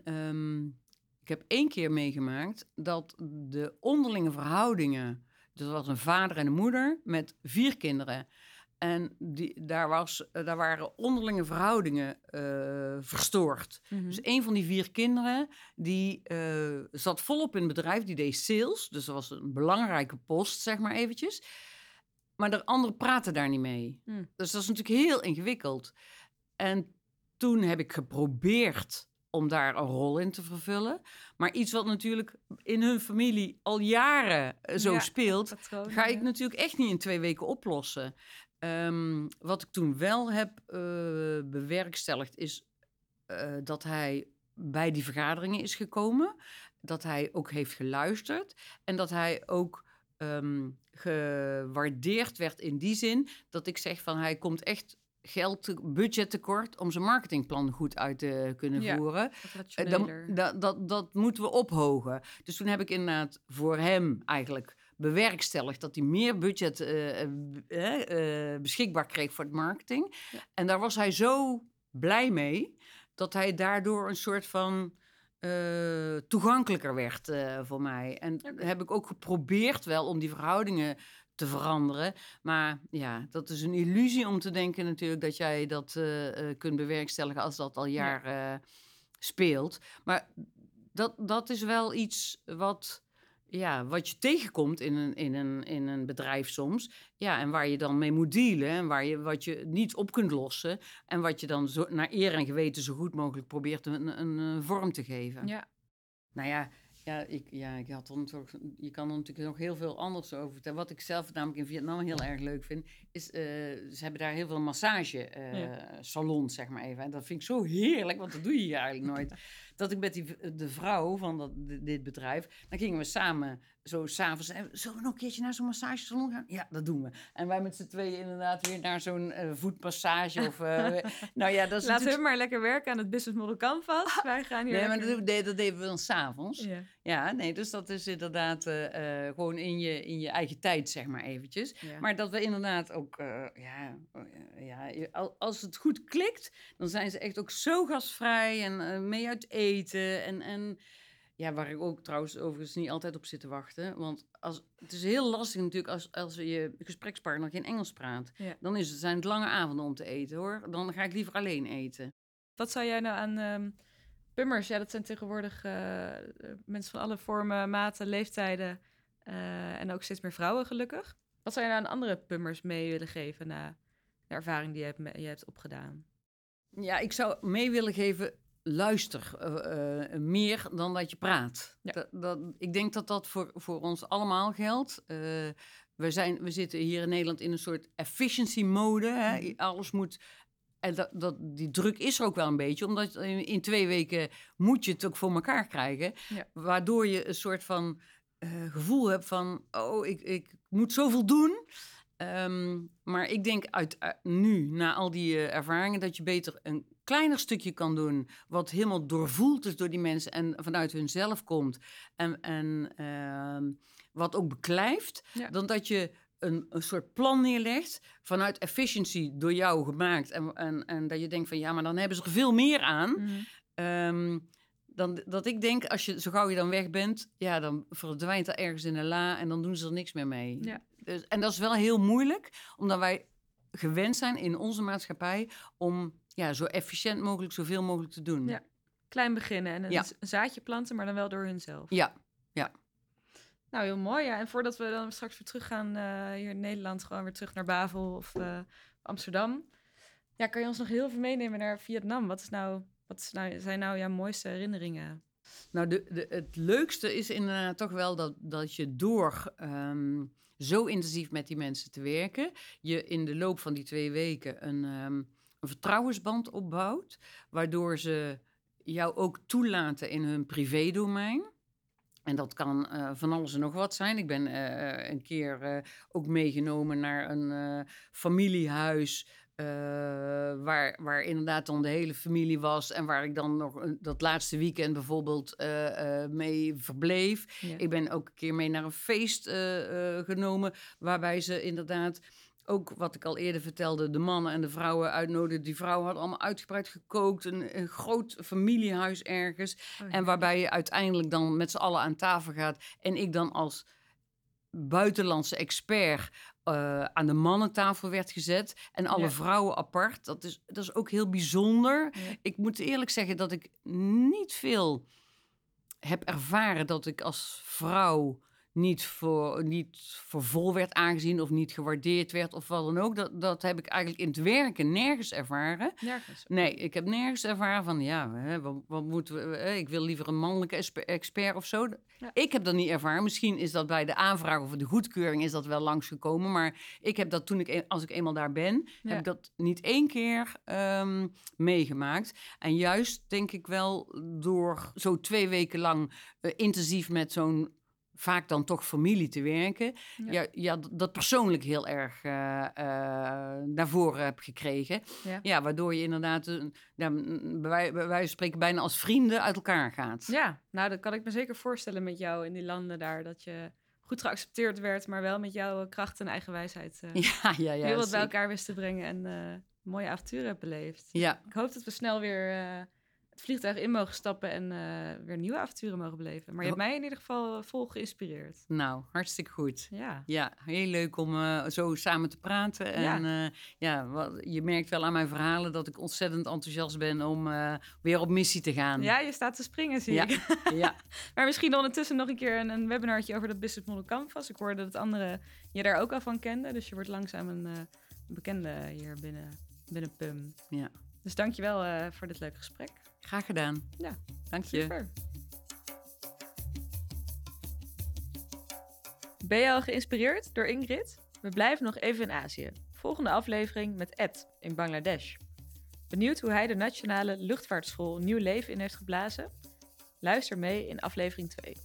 ik heb één keer meegemaakt dat de onderlinge verhoudingen, dus er was een vader en een moeder met vier kinderen. En die, daar, was, daar waren onderlinge verhoudingen eh, verstoord. Dus een van die vier kinderen, die eh, zat volop in het bedrijf, die deed sales. Dus dat was een belangrijke post, zeg maar eventjes. Maar de anderen praten daar niet mee. Hmm. Dus dat is natuurlijk heel ingewikkeld. En toen heb ik geprobeerd om daar een rol in te vervullen. Maar iets wat natuurlijk in hun familie al jaren eh, zo Ja, speelt, Patronen, ga ik ja. natuurlijk echt niet in twee weken oplossen. Ehm, wat ik toen wel heb eh, bewerkstelligd is eh, dat hij bij die vergaderingen is gekomen. Dat hij ook heeft geluisterd. En dat hij ook ehm, gewaardeerd werd in die zin dat ik zeg van hij komt echt geld, te- budget tekort om zijn marketingplan goed uit te kunnen Ja. voeren. Eh, dat, dat, dat moeten we ophogen. Dus toen heb ik inderdaad voor hem eigenlijk bewerkstelligd dat hij meer budget eh, eh, eh, beschikbaar kreeg voor het marketing. Ja. En daar was hij zo blij mee dat hij daardoor een soort van toegankelijker werd voor mij. En heb ik ook geprobeerd wel om die verhoudingen te veranderen. Maar ja, dat is een illusie om te denken natuurlijk dat jij dat kunt bewerkstelligen als dat al Ja. jaren speelt. Maar dat, dat is wel iets wat, ja, wat je tegenkomt in een, in, een, in een bedrijf soms. Ja, en waar je dan mee moet dealen. En waar je, wat je niet op kunt lossen. En wat je dan zo, naar eer en geweten zo goed mogelijk probeert een, een, eh, vorm te geven. Ja. Nou ja, Ja, ik, ja, ik had natuurlijk, je kan er natuurlijk nog heel veel anders over vertellen. Wat ik zelf namelijk in Vietnam heel erg leuk vind, is uh, ze hebben daar heel veel massage uh, ja. salons, zeg maar even. En dat vind ik zo heerlijk, want dat doe je hier eigenlijk nooit. dat ik met die, de vrouw van dat, dit bedrijf, dan gingen we samen zo s'avonds, zullen we nog een keertje naar zo'n massagesalon gaan? Ja, dat doen we. En wij met z'n tweeën inderdaad weer naar zo'n uh, voetmassage. Of, uh, nou ja, dat is Laat hun maar lekker werken aan het business model canvas. Wij gaan hier Nee, lekker... maar dat, dat, dat deden we dan s'avonds. Ja. ja, nee, dus dat is inderdaad uh, gewoon in je, in je eigen tijd, zeg maar eventjes. Ja. Maar dat we inderdaad ook, ja, ja, als het goed klikt, dan zijn ze echt ook zo gastvrij en mee uit eten en... en ja, waar ik ook trouwens overigens niet altijd op zit te wachten. Want als, het is heel lastig natuurlijk als, als je gesprekspartner geen Engels praat. Ja. Dan is het, zijn het lange avonden om te eten hoor. Dan ga ik liever alleen eten. Wat zou jij nou aan um, pummers? Ja, dat zijn tegenwoordig uh, mensen van alle vormen, maten, leeftijden. Uh, en ook steeds meer vrouwen gelukkig. Wat zou je nou aan andere pummers mee willen geven na de ervaring die je hebt, je hebt opgedaan? Ja, ik zou mee willen geven luister uh, uh, meer dan dat je praat. Ja. Dat, dat, ik denk dat dat voor, voor ons allemaal geldt. Uh, we, zijn, we zitten hier in Nederland in een soort efficiency mode. Hè? Mhm. Alles moet. En dat, dat, die druk is er ook wel een beetje, omdat in, in twee weken moet je het ook voor elkaar krijgen. Ja. Waardoor je een soort van gevoel hebt van: oh, ik, ik moet zoveel doen. Um, maar ik denk uit, uh, nu, na al die uh, ervaringen, dat je beter een kleiner stukje kan doen. wat helemaal doorvoeld is door die mensen en vanuit hunzelf komt. En, en uh, wat ook beklijft. Ja. Dan dat je een, een soort plan neerlegt. vanuit efficiency door jou gemaakt. En, en, en dat je denkt van ja, maar dan hebben ze er veel meer aan. Mhm. Um, dan, dat ik denk, als je, zo gauw je dan weg bent, ja, dan verdwijnt dat ergens in de la en dan doen ze er niks meer mee. Ja. Dus, en dat is wel heel moeilijk, omdat wij gewend zijn in onze maatschappij om ja, zo efficiënt mogelijk zoveel mogelijk te doen. Ja. Klein beginnen en een, Ja. zaadje planten, maar dan wel door hunzelf. Ja, Nou, heel mooi. Ja. En voordat we dan straks weer terug gaan eh, hier in Nederland, gewoon weer terug naar Bavel of eh, Amsterdam. Ja, kan je ons nog heel veel meenemen naar Vietnam? Wat, is nou, wat is nou, zijn nou jouw mooiste herinneringen? Nou, de, de, het leukste is inderdaad toch wel dat, dat je door ehm, zo intensief met die mensen te werken, je in de loop van die twee weken een, ehm, een vertrouwensband opbouwt, waardoor ze jou ook toelaten in hun privédomein. En dat kan eh, van alles en nog wat zijn. Ik ben eh, een keer eh, ook meegenomen naar een eh, familiehuis. Eh, waar, waar inderdaad dan de hele familie was. En waar ik dan nog een- dat laatste weekend bijvoorbeeld eh, eh, mee verbleef. Ja. Ik ben ook een keer mee naar een feest eh, eh, genomen. Waarbij ze inderdaad ook, wat ik al eerder vertelde, de mannen en de vrouwen uitnodigden. Die vrouwen hadden allemaal uitgebreid gekookt. Een, een groot familiehuis ergens. Oh, En waarbij je uiteindelijk dan met z'n allen aan tafel gaat. En ik dan als buitenlandse expert eh, aan de mannentafel werd gezet. En alle Ja. vrouwen apart. Dat is, dat is ook heel bijzonder. Ja. Ik moet eerlijk zeggen dat ik niet veel heb ervaren dat ik als vrouw niet voor, niet voor vol werd aangezien of niet gewaardeerd werd of wat dan ook. Dat, dat heb ik eigenlijk in het werken nergens ervaren. Nergens. Nee, ik heb nergens ervaren van, ja, hè, wat, wat moeten we, hè, ik wil liever een mannelijke expert of zo. Ja. Ik heb dat niet ervaren. Misschien is dat bij de aanvraag of de goedkeuring is dat wel langsgekomen. Maar ik heb dat toen ik, e- als ik eenmaal daar ben, Ja. heb ik dat niet één keer ehm, meegemaakt. En juist denk ik wel door zo twee weken lang eh, intensief met zo'n vaak dan toch familie te werken. Ja. Ja, dat persoonlijk heel erg eh, eh, naar voren heb gekregen. Ja. Ja, waardoor je inderdaad, eh, ja, m- bij, wij- bij wijze van spreken, bijna als vrienden uit elkaar gaat. Ja, nou, dat kan ik me zeker voorstellen met jou in die landen daar. Dat je goed geaccepteerd werd, maar wel met jouw kracht en eigen wijsheid uh, ja, ja. ja heel wat bij elkaar wist te brengen en eh, mooie avonturen hebt beleefd. Ja, Ik hoop dat we snel weer eh, het vliegtuig in mogen stappen en eh, weer nieuwe avonturen mogen beleven. Maar je hebt mij in ieder geval vol geïnspireerd. nou, hartstikke goed. Ja, Ja, heel leuk om eh, zo samen te praten. En ja, ja wat, je merkt wel aan mijn verhalen dat ik ontzettend enthousiast ben om eh, weer op missie te gaan. ja je staat te springen, zie Ja. ik. ja. Maar misschien ondertussen nog een keer een, een webinartje over dat Business Model Canvas. Ik hoorde dat anderen je daar ook al van kenden. Dus je wordt langzaam een, eh, een bekende hier binnen, binnen PUM. Ja. Dus dankjewel wel eh, voor dit leuke gesprek. Graag gedaan. Ja, dank je. Ben je al geïnspireerd door Ingrid? We blijven nog even in Azië. Volgende aflevering met Ed in Bangladesh. Benieuwd hoe hij de Nationale Luchtvaartschool nieuw leven in heeft geblazen? Luister mee in aflevering 2.